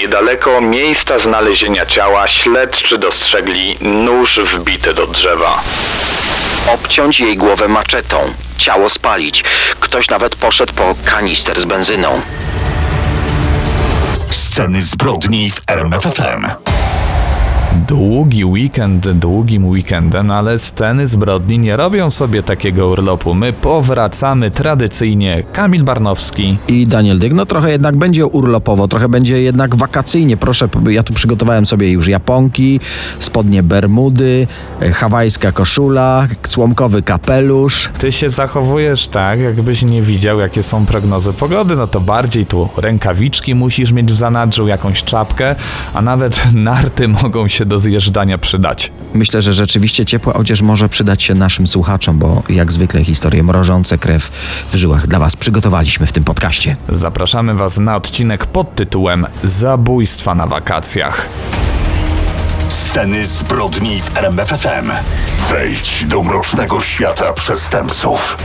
Niedaleko miejsca znalezienia ciała śledczy dostrzegli nóż wbity do drzewa. Obciąć jej głowę maczetą, ciało spalić. Ktoś nawet poszedł po kanister z benzyną. Sceny zbrodni w RMFFM. Długi weekend długim weekendem, ale sceny zbrodni nie robią sobie takiego urlopu. My powracamy tradycyjnie. Kamil Barnowski. I Daniel Dyk, no trochę jednak będzie urlopowo, trochę będzie jednak wakacyjnie. Proszę, ja tu przygotowałem sobie już japonki, spodnie bermudy, hawajska koszula, słomkowy kapelusz. Ty się zachowujesz tak, jakbyś nie widział, jakie są prognozy pogody. No to bardziej tu rękawiczki musisz mieć w zanadrzu, jakąś czapkę, a nawet narty mogą się do zjeżdżania przydać. Myślę, że rzeczywiście ciepła odzież może przydać się naszym słuchaczom, bo jak zwykle historie mrożące krew w żyłach dla Was przygotowaliśmy w tym podcaście. Zapraszamy Was na odcinek pod tytułem Zabójstwa na wakacjach. Sceny zbrodni w RMFFM. Wejdź do mrocznego świata przestępców.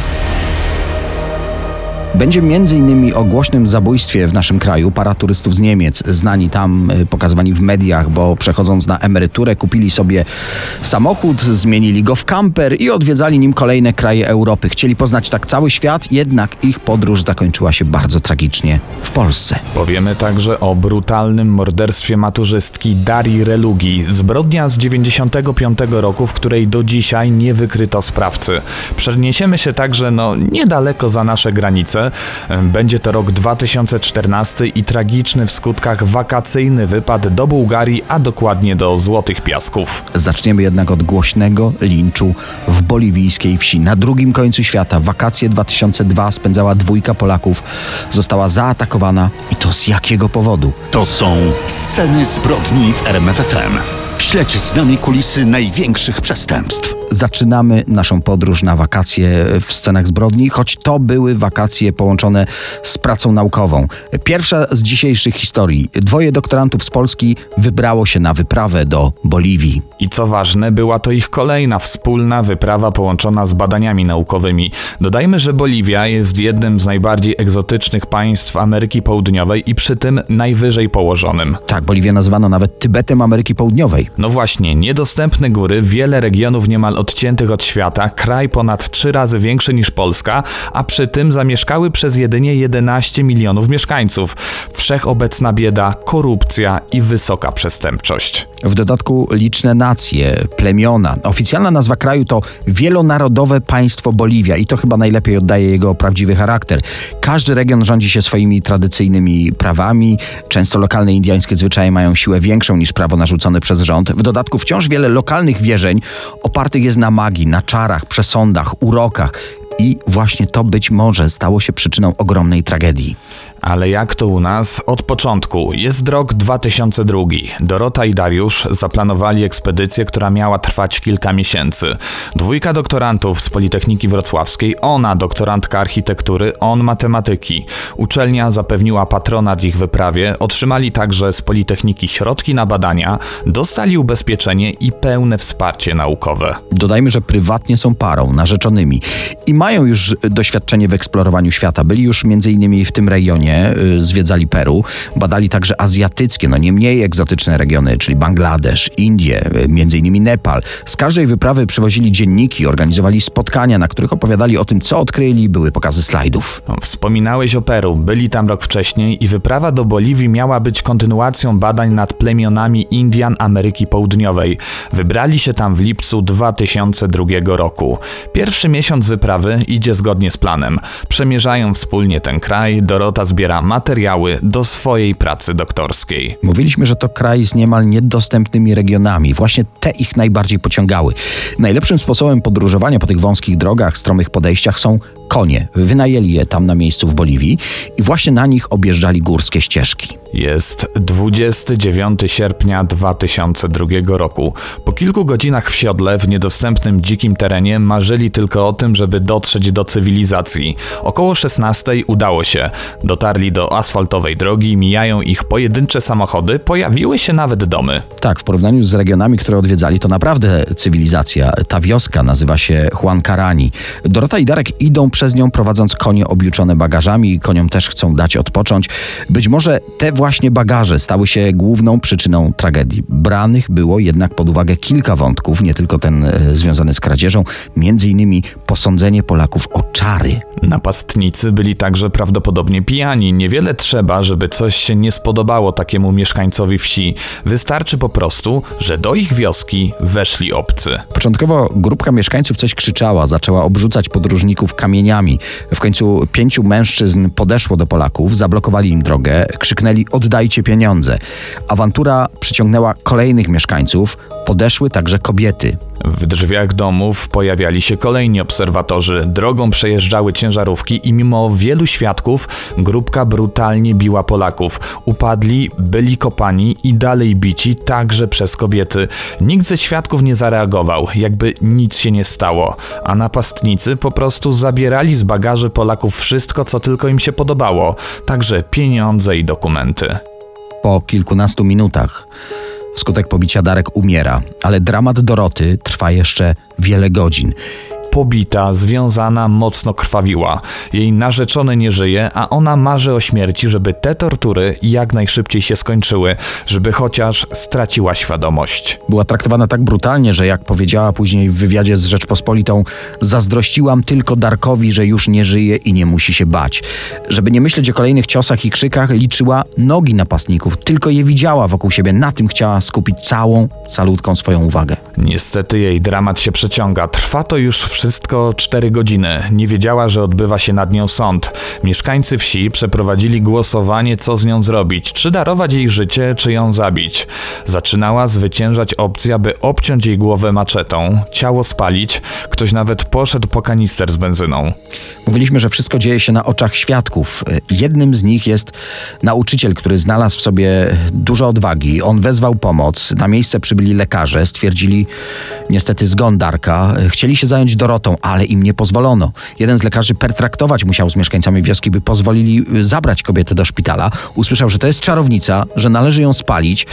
Będzie m.in. o głośnym zabójstwie w naszym kraju para turystów z Niemiec, znani tam, y, pokazywani w mediach, bo przechodząc na emeryturę kupili sobie samochód, zmienili go w kamper i odwiedzali nim kolejne kraje Europy. Chcieli poznać tak cały świat, jednak ich podróż zakończyła się bardzo tragicznie w Polsce. Powiemy także o brutalnym morderstwie maturzystki Darii Relugi, zbrodnia z 95 roku, w której do dzisiaj nie wykryto sprawcy. Przeniesiemy się także no, niedaleko za nasze granice. Będzie to rok 2014 i tragiczny w skutkach wakacyjny wypad do Bułgarii, a dokładnie do Złotych Piasków. Zaczniemy jednak od głośnego linczu w boliwijskiej wsi. Na drugim końcu świata wakacje 2002 spędzała dwójka Polaków. Została zaatakowana i to z jakiego powodu? To są sceny zbrodni w RMFFM. Śledź z nami kulisy największych przestępstw. Zaczynamy naszą podróż na wakacje w scenach zbrodni, choć to były wakacje połączone z pracą naukową. Pierwsza z dzisiejszych historii. Dwoje doktorantów z Polski wybrało się na wyprawę do Boliwii. I co ważne, była to ich kolejna wspólna wyprawa połączona z badaniami naukowymi. Dodajmy, że Boliwia jest jednym z najbardziej egzotycznych państw Ameryki Południowej i przy tym najwyżej położonym. Tak, Boliwię nazwano nawet Tybetem Ameryki Południowej. No właśnie, niedostępne góry, wiele regionów niemal odciętych od świata, kraj ponad trzy razy większy niż Polska, a przy tym zamieszkały przez jedynie 11 milionów mieszkańców. Wszechobecna bieda, korupcja i wysoka przestępczość. W dodatku liczne nacje, plemiona. Oficjalna nazwa kraju to Wielonarodowe Państwo Boliwia i to chyba najlepiej oddaje jego prawdziwy charakter. Każdy region rządzi się swoimi tradycyjnymi prawami. Często lokalne indyjskie zwyczaje mają siłę większą niż prawo narzucone przez rząd. W dodatku wciąż wiele lokalnych wierzeń opartych jest na magii, na czarach, przesądach, urokach. I właśnie to być może stało się przyczyną ogromnej tragedii. Ale jak to u nas? Od początku. Jest rok 2002. Dorota i Dariusz zaplanowali ekspedycję, która miała trwać kilka miesięcy. Dwójka doktorantów z Politechniki Wrocławskiej, ona doktorantka architektury, on matematyki. Uczelnia zapewniła patronat ich wyprawie, otrzymali także z Politechniki środki na badania, dostali ubezpieczenie i pełne wsparcie naukowe. Dodajmy, że prywatnie są parą, narzeczonymi i mają już doświadczenie w eksplorowaniu świata. Byli już między innymi w tym rejonie, y, zwiedzali Peru, badali także azjatyckie, no nie mniej egzotyczne regiony, czyli Bangladesz, Indie, y, między innymi Nepal. Z każdej wyprawy przywozili dzienniki, organizowali spotkania, na których opowiadali o tym, co odkryli, były pokazy slajdów. No, Wspominałeś o Peru, byli tam rok wcześniej i wyprawa do Boliwii miała być kontynuacją badań nad plemionami Indian Ameryki Południowej. Wybrali się tam w lipcu 2002 roku. Pierwszy miesiąc wyprawy idzie zgodnie z planem. Przemierzają wspólnie ten kraj, Dorota zbiera materiały do swojej pracy doktorskiej. Mówiliśmy, że to kraj z niemal niedostępnymi regionami. Właśnie te ich najbardziej pociągały. Najlepszym sposobem podróżowania po tych wąskich drogach, stromych podejściach są konie. Wynajęli je tam na miejscu w Boliwii i właśnie na nich objeżdżali górskie ścieżki. Jest 29 sierpnia 2002 roku. Po kilku godzinach w siodle w niedostępnym dzikim terenie marzyli tylko o tym, żeby dotrzeć do cywilizacji. Około 16 udało się. Dotarli dotarli do asfaltowej drogi, mijają ich pojedyncze samochody, pojawiły się nawet domy. Tak, w porównaniu z regionami, które odwiedzali, to naprawdę cywilizacja. Ta wioska nazywa się Huancarani. Dorota i Darek idą przez nią, prowadząc konie objuczone bagażami. Koniom też chcą dać odpocząć. Być może te właśnie bagaże stały się główną przyczyną tragedii. Branych było jednak pod uwagę kilka wątków, nie tylko ten e, związany z kradzieżą, między innymi posądzenie Polaków o czary. Napastnicy byli także prawdopodobnie pijani. Niewiele trzeba, żeby coś się nie spodobało takiemu mieszkańcowi wsi. Wystarczy po prostu, że do ich wioski weszli obcy. Początkowo grupka mieszkańców coś krzyczała, zaczęła obrzucać podróżników kamieniami. W końcu pięciu mężczyzn podeszło do Polaków, zablokowali im drogę, krzyknęli oddajcie pieniądze. Awantura przyciągnęła kolejnych mieszkańców, podeszły także kobiety. W drzwiach domów pojawiali się kolejni obserwatorzy. Drogą przejeżdżały ciężarówki i mimo wielu świadków grupka brutalnie biła Polaków. Upadli, byli kopani i dalej bici także przez kobiety. Nikt ze świadków nie zareagował, jakby nic się nie stało, a napastnicy po prostu zabierali z bagaży Polaków wszystko, co tylko im się podobało, także pieniądze i dokumenty. Po kilkunastu minutach wskutek pobicia Darek umiera, ale dramat Doroty trwa jeszcze wiele godzin. Pobita, związana, mocno krwawiła. Jej narzeczony nie żyje, a ona marzy o śmierci, żeby te tortury jak najszybciej się skończyły, żeby chociaż straciła świadomość. Była traktowana tak brutalnie, że jak powiedziała później w wywiadzie z Rzeczpospolitą, zazdrościłam tylko Darkowi, że już nie żyje i nie musi się bać. Żeby nie myśleć o kolejnych ciosach i krzykach, liczyła nogi napastników, tylko je widziała wokół siebie. Na tym chciała skupić całą, salutką swoją uwagę. Niestety jej dramat się przeciąga. Trwa to już wszystko 4 godziny. Nie wiedziała, że odbywa się nad nią sąd. Mieszkańcy wsi przeprowadzili głosowanie, co z nią zrobić. Czy darować jej życie, czy ją zabić. Zaczynała zwyciężać opcja, by obciąć jej głowę maczetą, ciało spalić. Ktoś nawet poszedł po kanister z benzyną. Mówiliśmy, że wszystko dzieje się na oczach świadków. Jednym z nich jest nauczyciel, który znalazł w sobie dużo odwagi. On wezwał pomoc. Na miejsce przybyli lekarze, stwierdzili niestety zgon Darka. Chcieli się zająć Dorotą, ale im nie pozwolono. Jeden z lekarzy pertraktować musiał z mieszkańcami wioski, by pozwolili zabrać kobietę do szpitala. Usłyszał, że to jest czarownica, że należy ją spalić.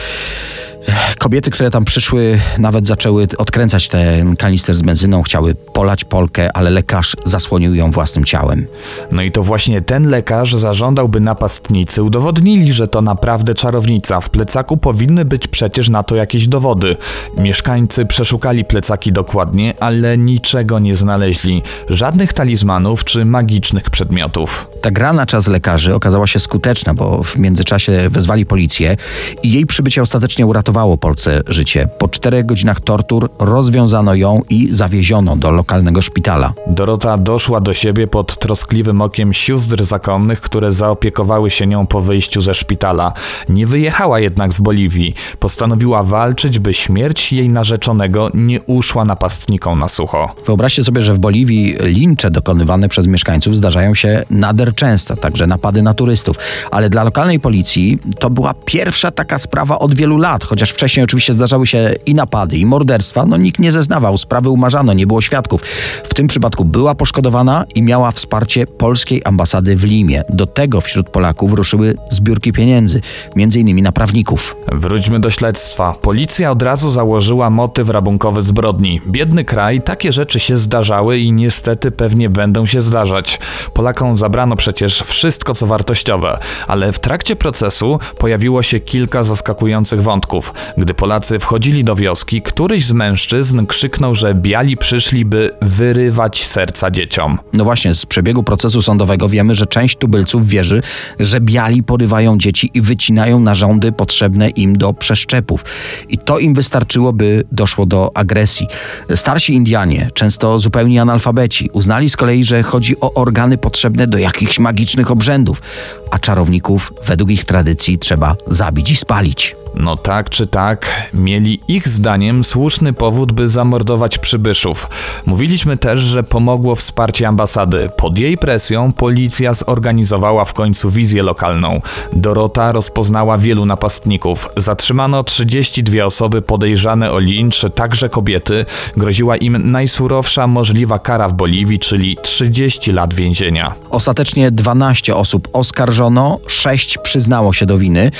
Kobiety, które tam przyszły, nawet zaczęły odkręcać ten kanister z benzyną, chciały polać Polkę, ale lekarz zasłonił ją własnym ciałem. No i to właśnie ten lekarz zażądał, by napastnicy udowodnili, że to naprawdę czarownica. W plecaku powinny być przecież na to jakieś dowody. Mieszkańcy przeszukali plecaki dokładnie, ale niczego nie znaleźli. Żadnych talizmanów czy magicznych przedmiotów. Ta gra na czas lekarzy okazała się skuteczna, bo w międzyczasie wezwali policję i jej przybycie ostatecznie uratowało Polce życie. Po czterech godzinach tortur rozwiązano ją i zawieziono do lokalnego szpitala. Dorota doszła do siebie pod troskliwym okiem sióstr zakonnych, które zaopiekowały się nią po wyjściu ze szpitala. Nie wyjechała jednak z Boliwii. Postanowiła walczyć, by śmierć jej narzeczonego nie uszła napastnikom na sucho. Wyobraźcie sobie, że w Boliwii lincze dokonywane przez mieszkańców zdarzają się nader często, także napady na turystów. Ale dla lokalnej policji to była pierwsza taka sprawa od wielu lat, chociaż wcześniej oczywiście zdarzały się i napady, i morderstwa. No nikt nie zeznawał, sprawy umarzano, nie było świadków. W tym przypadku była poszkodowana i miała wsparcie polskiej ambasady w Limie. Do tego wśród Polaków ruszyły zbiórki pieniędzy, między innymi na prawników. Wróćmy do śledztwa. Policja od razu założyła motyw rabunkowy zbrodni. Biedny kraj, takie rzeczy się zdarzały i niestety pewnie będą się zdarzać. Polakom zabrano przecież wszystko, co wartościowe, ale w trakcie procesu pojawiło się kilka zaskakujących wątków. Gdy Polacy wchodzili do wioski, któryś z mężczyzn krzyknął, że biali przyszli, by wyrywać serca dzieciom. No właśnie, z przebiegu procesu sądowego wiemy, że część tubylców wierzy, że biali porywają dzieci i wycinają narządy potrzebne im do przeszczepów. I to im wystarczyło, by doszło do agresji. Starsi Indianie, często zupełni analfabeci, uznali z kolei, że chodzi o organy potrzebne do jakichś magicznych obrzędów, a czarowników według ich tradycji trzeba zabić i spalić. No tak czy tak, mieli ich zdaniem słuszny powód, by zamordować przybyszów. Mówiliśmy też, że pomogło wsparcie ambasady. Pod jej presją policja zorganizowała w końcu wizję lokalną. Dorota rozpoznała wielu napastników. Zatrzymano 32 osoby podejrzane o lincz, także kobiety. Groziła im najsurowsza możliwa kara w Boliwii, czyli 30 lat więzienia. Ostatecznie 12 osób oskarżono, 6 przyznało się do winy.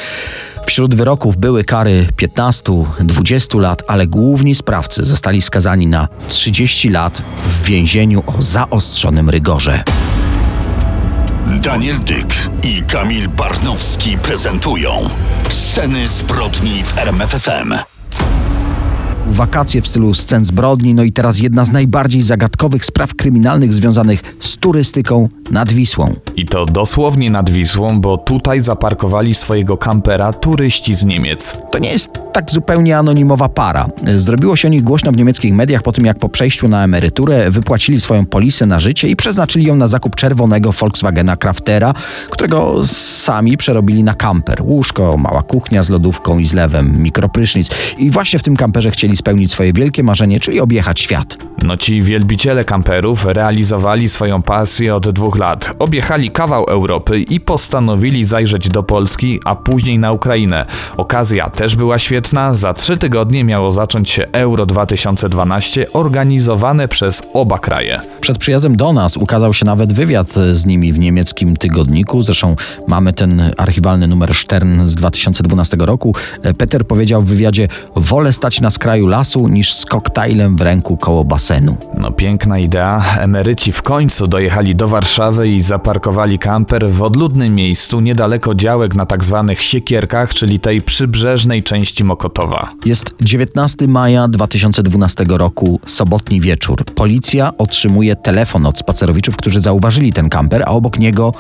Wśród wyroków były kary 15-20 lat, ale główni sprawcy zostali skazani na 30 lat w więzieniu o zaostrzonym rygorze. Daniel Dyk i Kamil Barnowski prezentują Sceny zbrodni w RMFFM. Wakacje w stylu scen zbrodni, no i teraz jedna z najbardziej zagadkowych spraw kryminalnych związanych z turystyką nad Wisłą. I to dosłownie nad Wisłą, bo tutaj zaparkowali swojego kampera turyści z Niemiec. To nie jest tak zupełnie anonimowa para. Zrobiło się o nich głośno w niemieckich mediach po tym, jak po przejściu na emeryturę wypłacili swoją polisę na życie i przeznaczyli ją na zakup czerwonego Volkswagena Craftera, którego sami przerobili na kamper. Łóżko, mała kuchnia z lodówką i zlewem, mikroprysznic. I właśnie w tym kamperze chcieli spełnić swoje wielkie marzenie, czyli objechać świat. No ci wielbiciele kamperów realizowali swoją pasję od dwóch lat. Objechali kawał Europy i postanowili zajrzeć do Polski, a później na Ukrainę. Okazja też była świetna. Za trzy tygodnie miało zacząć się Euro 2012 organizowane przez oba kraje. Przed przyjazdem do nas ukazał się nawet wywiad z nimi w niemieckim tygodniku. Zresztą mamy ten archiwalny numer Stern z 2012 roku. Peter powiedział w wywiadzie: Wolę stać na skraju lasu niż z koktajlem w ręku koło basenu. No piękna idea. Emeryci w końcu dojechali do Warszawy i zaparkowali kamper w odludnym miejscu niedaleko działek na tak zwanych siekierkach, czyli tej przybrzeżnej części Mokotowa. Jest 19 maja 2012 roku, sobotni wieczór. Policja otrzymuje telefon od spacerowiczów, którzy zauważyli ten kamper, a obok niego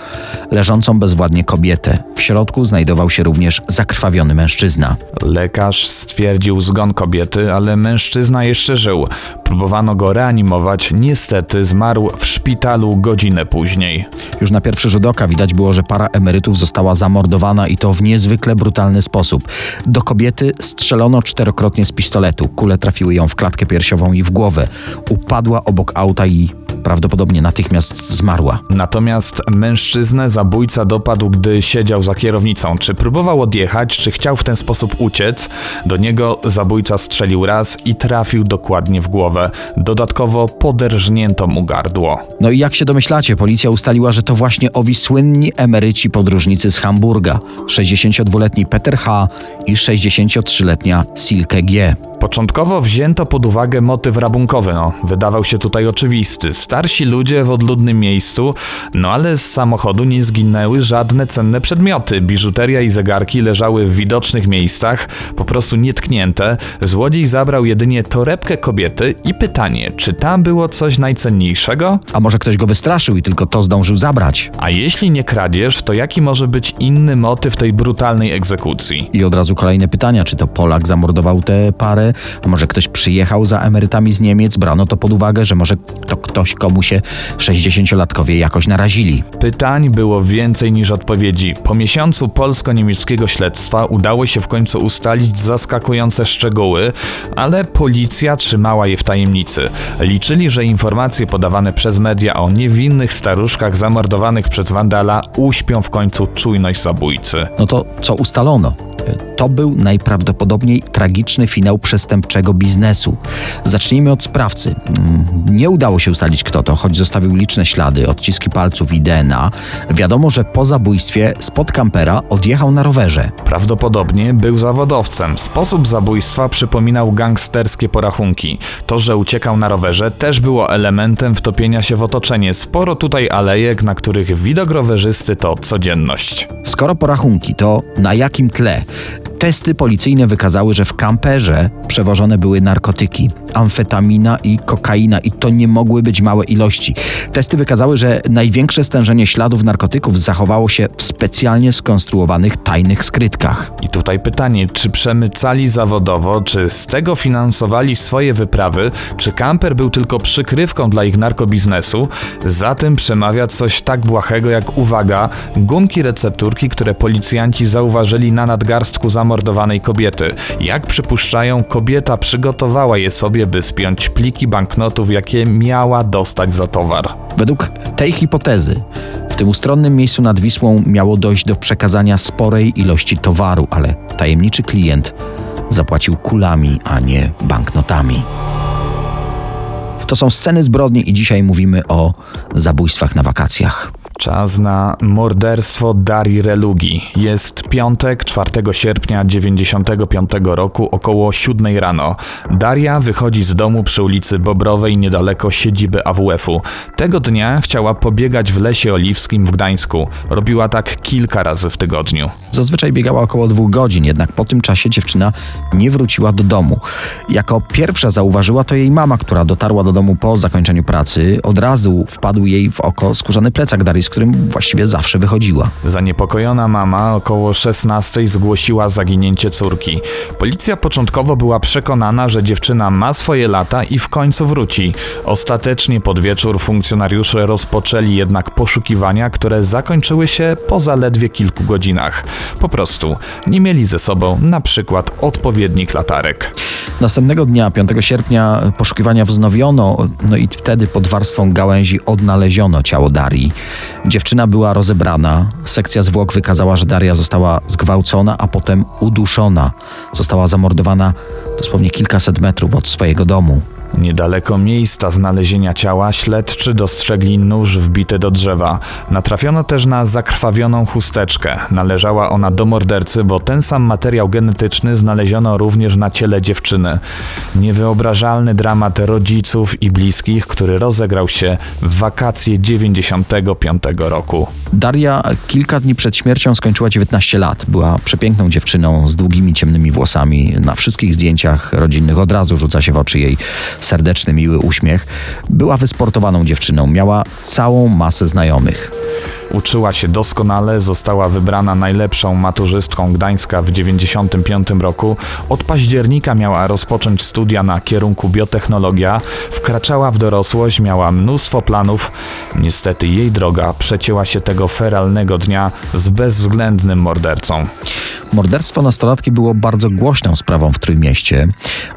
leżącą bezwładnie kobietę. W środku znajdował się również zakrwawiony mężczyzna. Lekarz stwierdził zgon kobiety, ale mężczyzna jeszcze żył. Próbowano go reanimować, niestety zmarł w szpitalu godzinę później. Już na pierwszy rzut oka widać było, że para emerytów została zamordowana i to w niezwykle brutalny sposób. Do kobiety strzelono czterokrotnie z pistoletu. Kule trafiły ją w klatkę piersiową i w głowę. Upadła obok auta i prawdopodobnie natychmiast zmarła. Natomiast mężczyznę zabójca dopadł, gdy siedział za kierownicą. Czy próbował odjechać, czy chciał w ten sposób uciec? Do niego zabójca strzelił raz i trafił dokładnie w głowę. Dodatkowo poderżnięto mu gardło. No i jak się domyślacie, policja ustaliła, że to właśnie owi słynni emeryci podróżnicy z Hamburga. 62-letni Peter H. i 63-letnia Silke G. Początkowo wzięto pod uwagę motyw rabunkowy, no, wydawał się tutaj oczywisty. Starsi ludzie w odludnym miejscu, no ale z samochodu nie zginęły żadne cenne przedmioty. Biżuteria i zegarki leżały w widocznych miejscach, po prostu nietknięte. Złodziej zabrał jedynie torebkę kobiety i pytanie, czy tam było coś najcenniejszego? A może ktoś go wystraszył i tylko to zdążył zabrać? A jeśli nie kradzież, to jaki może być inny motyw tej brutalnej egzekucji? I od razu kolejne pytania, czy to Polak zamordował tę parę, a może ktoś przyjechał za emerytami z Niemiec, brano to pod uwagę, że może to ktoś, komu się 60-latkowie jakoś narazili. Pytań było więcej niż odpowiedzi. Po miesiącu polsko-niemieckiego śledztwa udało się w końcu ustalić zaskakujące szczegóły, ale policja trzymała je w tajemnicy. Liczyli, że informacje podawane przez media o niewinnych staruszkach zamordowanych przez wandala uśpią w końcu czujność zabójcy. No to co ustalono? To był najprawdopodobniej tragiczny finał przestępczego biznesu. Zacznijmy od sprawcy. Nie udało się ustalić kto to, choć zostawił liczne ślady, odciski palców i DNA. Wiadomo, że po zabójstwie spod kampera odjechał na rowerze. Prawdopodobnie był zawodowcem. Sposób zabójstwa przypominał gangsterskie porachunki. To, że uciekał na rowerze, też było elementem wtopienia się w otoczenie. Sporo tutaj alejek, na których widok rowerzysty to codzienność. Skoro porachunki, to na jakim tle? Testy policyjne wykazały, że w kamperze przewożone były narkotyki, amfetamina i kokaina i to nie mogły być małe ilości. Testy wykazały, że największe stężenie śladów narkotyków zachowało się w specjalnie skonstruowanych tajnych skrytkach. I tutaj pytanie, czy przemycali zawodowo, czy z tego finansowali swoje wyprawy, czy kamper był tylko przykrywką dla ich narkobiznesu? Za tym przemawia coś tak błahego jak uwaga, gumki recepturki, które policjanci zauważyli na nadgarstku zamordowanych zamordowanej kobiety. Jak przypuszczają, kobieta przygotowała je sobie, by spiąć pliki banknotów, jakie miała dostać za towar. Według tej hipotezy w tym ustronnym miejscu nad Wisłą miało dojść do przekazania sporej ilości towaru, ale tajemniczy klient zapłacił kulami, a nie banknotami. To są sceny zbrodni i dzisiaj mówimy o zabójstwach na wakacjach. Czas na morderstwo Darii Relugi. Jest piątek, 4 sierpnia 95 roku, około 7 rano. Daria wychodzi z domu przy ulicy Bobrowej, niedaleko siedziby AWF-u. Tego dnia chciała pobiegać w Lesie Oliwskim w Gdańsku. Robiła tak kilka razy w tygodniu. Zazwyczaj biegała około dwóch godzin, jednak po tym czasie dziewczyna nie wróciła do domu. Jako pierwsza zauważyła to jej mama, która dotarła do domu po zakończeniu pracy. Od razu wpadł jej w oko skórzany plecak Darii, z którym właściwie zawsze wychodziła. Zaniepokojona mama około 16 zgłosiła zaginięcie córki. Policja początkowo była przekonana, że dziewczyna ma swoje lata i w końcu wróci. Ostatecznie pod wieczór funkcjonariusze rozpoczęli jednak poszukiwania, które zakończyły się po zaledwie kilku godzinach. Po prostu nie mieli ze sobą na przykład odpowiednich latarek. Następnego dnia, 5 sierpnia, poszukiwania wznowiono, no i wtedy pod warstwą gałęzi odnaleziono ciało Darii. Dziewczyna była rozebrana. Sekcja zwłok wykazała, że Daria została zgwałcona, a potem uduszona. Została zamordowana dosłownie kilkaset metrów od swojego domu. Niedaleko miejsca znalezienia ciała śledczy dostrzegli nóż wbity do drzewa. Natrafiono też na zakrwawioną chusteczkę. Należała ona do mordercy, bo ten sam materiał genetyczny znaleziono również na ciele dziewczyny. Niewyobrażalny dramat rodziców i bliskich, który rozegrał się w wakacje 95 roku. Daria kilka dni przed śmiercią skończyła 19 lat. Była przepiękną dziewczyną z długimi, ciemnymi włosami. Na wszystkich zdjęciach rodzinnych od razu rzuca się w oczy jej serdeczny, miły uśmiech. Była wysportowaną dziewczyną, miała całą masę znajomych. Uczyła się doskonale, została wybrana najlepszą maturzystką Gdańska w 95 roku. Od października miała rozpocząć studia na kierunku biotechnologia. Wkraczała w dorosłość, miała mnóstwo planów. Niestety jej droga przecięła się tego feralnego dnia z bezwzględnym mordercą. Morderstwo nastolatki było bardzo głośną sprawą w Trójmieście.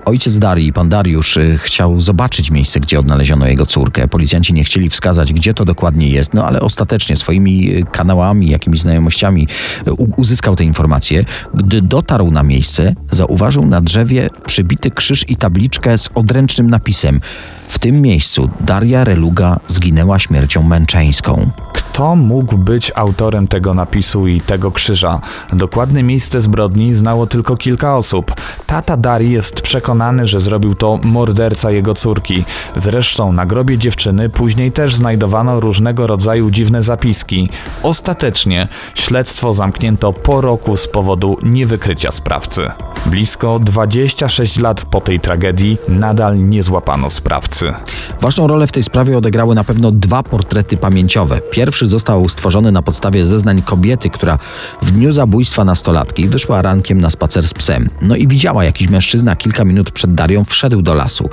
Ojciec Darii, pan Dariusz, y, chciał zobaczyć miejsce, gdzie odnaleziono jego córkę. Policjanci nie chcieli wskazać, gdzie to dokładnie jest, no ale ostatecznie swoimi y, kanałami, jakimiś znajomościami y, uzyskał te informacje. Gdy dotarł na miejsce, zauważył na drzewie przybity krzyż i tabliczkę z odręcznym napisem. W tym miejscu Daria Reluga zginęła śmiercią męczeńską. Kto mógł być autorem tego napisu i tego krzyża? Dokładne miejsce zbrodni znało tylko kilka osób. Tata Darii jest przekonany, że zrobił to morderca jego córki. Zresztą na grobie dziewczyny później też znajdowano różnego rodzaju dziwne zapiski. Ostatecznie śledztwo zamknięto po roku z powodu niewykrycia sprawcy. Blisko 26 lat po tej tragedii nadal nie złapano sprawcy. Ważną rolę w tej sprawie odegrały na pewno dwa portrety pamięciowe. Pierwszy został stworzony na podstawie zeznań kobiety, która w dniu zabójstwa nastolatki wyszła rankiem na spacer z psem. No i widziała jakiś mężczyzna kilka minut przed Darią wszedł do lasu.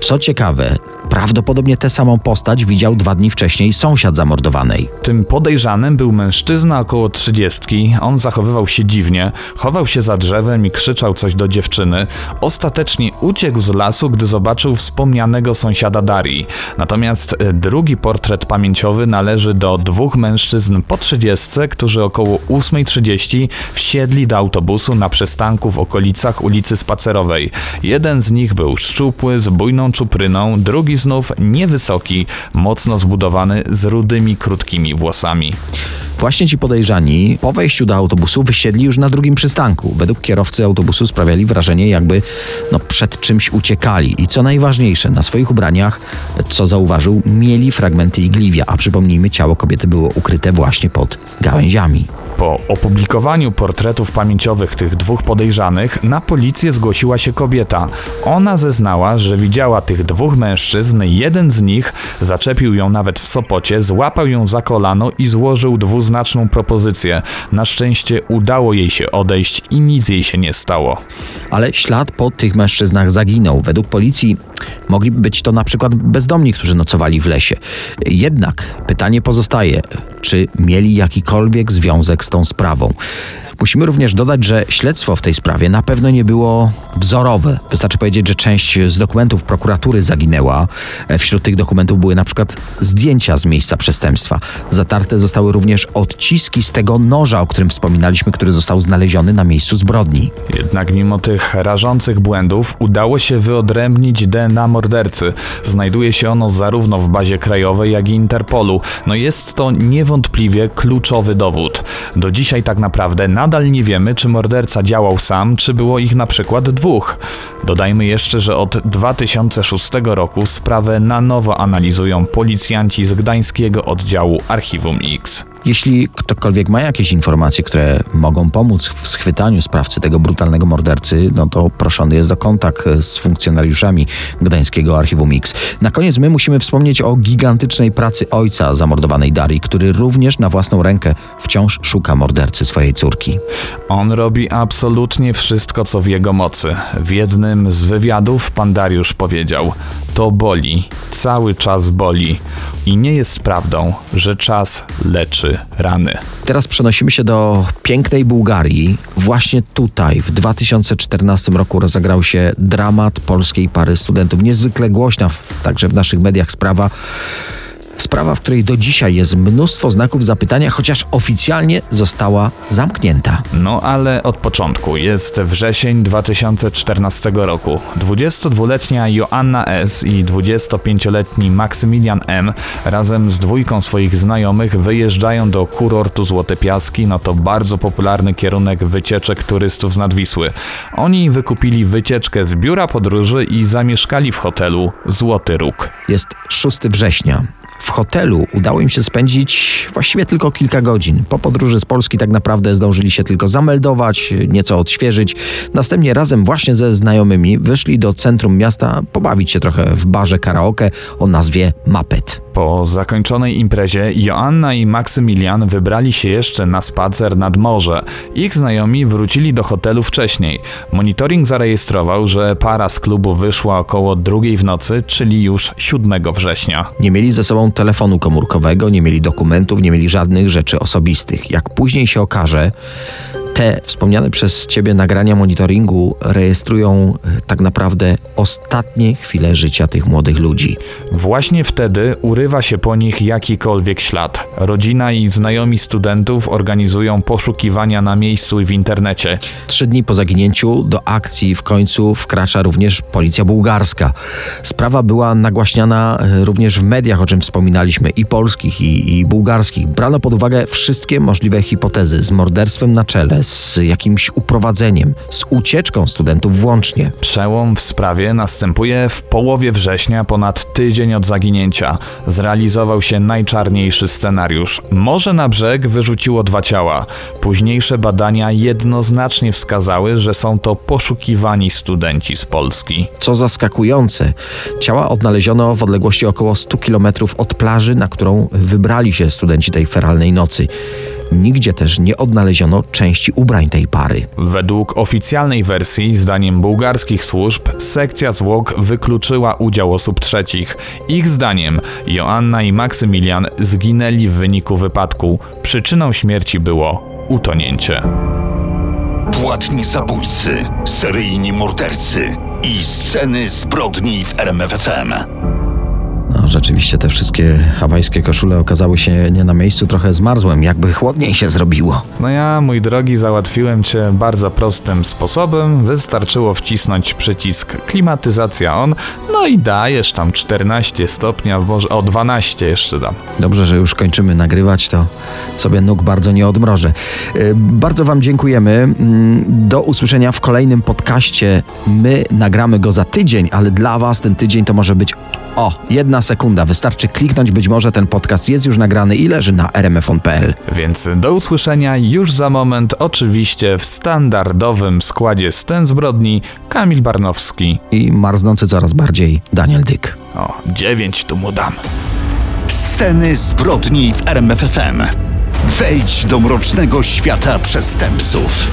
Co ciekawe, prawdopodobnie tę samą postać widział dwa dni wcześniej sąsiad zamordowanej. Tym podejrzanym był mężczyzna około trzydziestki. On zachowywał się dziwnie, chował się za drzewem i krzyczał coś do dziewczyny. Ostatecznie uciekł z lasu, gdy zobaczył wspomnianego sąsiada Darii. Natomiast e, drugi portret pamięciowy należy do dwóch mężczyzn po trzydziestce, którzy około 8.30 wsiedli do autobusu na przystanku w okolicach ulicy Spacerowej. Jeden z nich był szczupły, z bujną czupryną, drugi znów niewysoki, mocno zbudowany, z rudymi, krótkimi włosami. Właśnie ci podejrzani po wejściu do autobusu wysiedli już na drugim przystanku. Według kierowcy autobusu sprawiali wrażenie, jakby no, przed czymś uciekali. I co najważniejsze, na swoich ubraniach, co zauważył, mieli fragmenty igliwia, a przypomnijmy, ciało kobiety było ukryte właśnie pod gałęziami. Po opublikowaniu portretów pamięciowych tych dwóch podejrzanych, na policję zgłosiła się kobieta. Ona zeznała, że widziała tych dwóch mężczyzn, jeden z nich zaczepił ją nawet w Sopocie, złapał ją za kolano i złożył dwuznaczną propozycję. Na szczęście udało jej się odejść i nic jej się nie stało. Ale ślad po tych mężczyznach zaginął. Według policji mogliby być to na przykład bezdomni, którzy nocowali w lesie. Jednak pytanie pozostaje, czy mieli jakikolwiek związek z tą sprawą. Musimy również dodać, że śledztwo w tej sprawie na pewno nie było wzorowe. Wystarczy powiedzieć, że część z dokumentów prokuratury zaginęła. Wśród tych dokumentów były na przykład zdjęcia z miejsca przestępstwa. Zatarte zostały również odciski z tego noża, o którym wspominaliśmy, który został znaleziony na miejscu zbrodni. Jednak mimo tych rażących błędów udało się wyodrębnić DNA mordercy. Znajduje się ono zarówno w bazie krajowej, jak i Interpolu. No jest to niewątpliwie kluczowy dowód. Do dzisiaj tak naprawdę nadal nie wiemy, czy morderca działał sam, czy było ich na przykład dwóch. Dodajmy jeszcze, że od 2006 roku sprawę na nowo analizują policjanci z gdańskiego oddziału Archiwum X. Jeśli ktokolwiek ma jakieś informacje, które mogą pomóc w schwytaniu sprawcy tego brutalnego mordercy, no to proszony jest do kontakt z funkcjonariuszami Gdańskiego Archiwum X. Na koniec my musimy wspomnieć o gigantycznej pracy ojca zamordowanej Darii, który również na własną rękę wciąż szuka mordercy swojej córki. On robi absolutnie wszystko, co w jego mocy. W jednym z wywiadów pan Dariusz powiedział: To boli, cały czas boli. I nie jest prawdą, że czas leczy rany. Teraz przenosimy się do pięknej Bułgarii. Właśnie tutaj w 2014 roku rozegrał się dramat polskiej pary studentów. Niezwykle głośna także w naszych mediach sprawa. Sprawa, w której do dzisiaj jest mnóstwo znaków zapytania, chociaż oficjalnie została zamknięta. No ale od początku. Jest wrzesień 2014 roku. 22-letnia Joanna S. i 25-letni Maksymilian M. razem z dwójką swoich znajomych wyjeżdżają do kurortu Złote Piaski. No to bardzo popularny kierunek wycieczek turystów z Nadwisły. Oni wykupili wycieczkę z biura podróży i zamieszkali w hotelu Złoty Róg. Jest 6 września. W hotelu udało im się spędzić właściwie tylko kilka godzin. Po podróży z Polski tak naprawdę zdążyli się tylko zameldować, nieco odświeżyć. Następnie razem właśnie ze znajomymi wyszli do centrum miasta pobawić się trochę w barze karaoke o nazwie Mapet. Po zakończonej imprezie Joanna i Maksymilian wybrali się jeszcze na spacer nad morze. Ich znajomi wrócili do hotelu wcześniej. Monitoring zarejestrował, że para z klubu wyszła około drugiej w nocy, czyli już 7 września. Nie mieli ze sobą telefonu komórkowego, nie mieli dokumentów, nie mieli żadnych rzeczy osobistych. Jak później się okaże, te wspomniane przez Ciebie nagrania monitoringu rejestrują e, tak naprawdę ostatnie chwile życia tych młodych ludzi. Właśnie wtedy urywa się po nich jakikolwiek ślad. Rodzina i znajomi studentów organizują poszukiwania na miejscu i w internecie. Trzy dni po zaginięciu do akcji w końcu wkracza również policja bułgarska. Sprawa była nagłaśniana e, również w mediach, o czym wspominaliśmy, i polskich, i, i bułgarskich. Brano pod uwagę wszystkie możliwe hipotezy z morderstwem na czele, z jakimś uprowadzeniem, z ucieczką studentów włącznie. Przełom w sprawie następuje w połowie września, ponad tydzień od zaginięcia. Zrealizował się najczarniejszy scenariusz. Morze na brzeg wyrzuciło dwa ciała. Późniejsze badania jednoznacznie wskazały, że są to poszukiwani studenci z Polski. Co zaskakujące, ciała odnaleziono w odległości około 100 km od plaży, na którą wybrali się studenci tej feralnej nocy. Nigdzie też nie odnaleziono części ubrań tej pary. Według oficjalnej wersji, zdaniem bułgarskich służb, sekcja zwłok wykluczyła udział osób trzecich. Ich zdaniem Joanna i Maksymilian zginęli w wyniku wypadku. Przyczyną śmierci było utonięcie. Płatni zabójcy, seryjni mordercy i sceny zbrodni w RMFFM. No, rzeczywiście te wszystkie hawajskie koszule okazały się nie na miejscu. Trochę zmarzłem, jakby chłodniej się zrobiło. No ja, mój drogi, załatwiłem cię bardzo prostym sposobem. Wystarczyło wcisnąć przycisk klimatyzacja on, no i dajesz tam 14 stopnia, może o 12 jeszcze dam. Dobrze, że już kończymy nagrywać, to sobie nóg bardzo nie odmrożę. Yy, Bardzo Wam dziękujemy. Mm, Do usłyszenia w kolejnym podcaście. My nagramy go za tydzień, ale dla Was ten tydzień to może być o, jedna sekunda. Wystarczy kliknąć, być może ten podcast jest już nagrany i leży na rmfon.pl. Więc do usłyszenia już za moment, oczywiście w standardowym składzie Sten Zbrodni, Kamil Barnowski. I marznący coraz bardziej Daniel Dyk. O, 9 tu mu dam. Sceny zbrodni w RMFFM. Wejdź do mrocznego świata przestępców.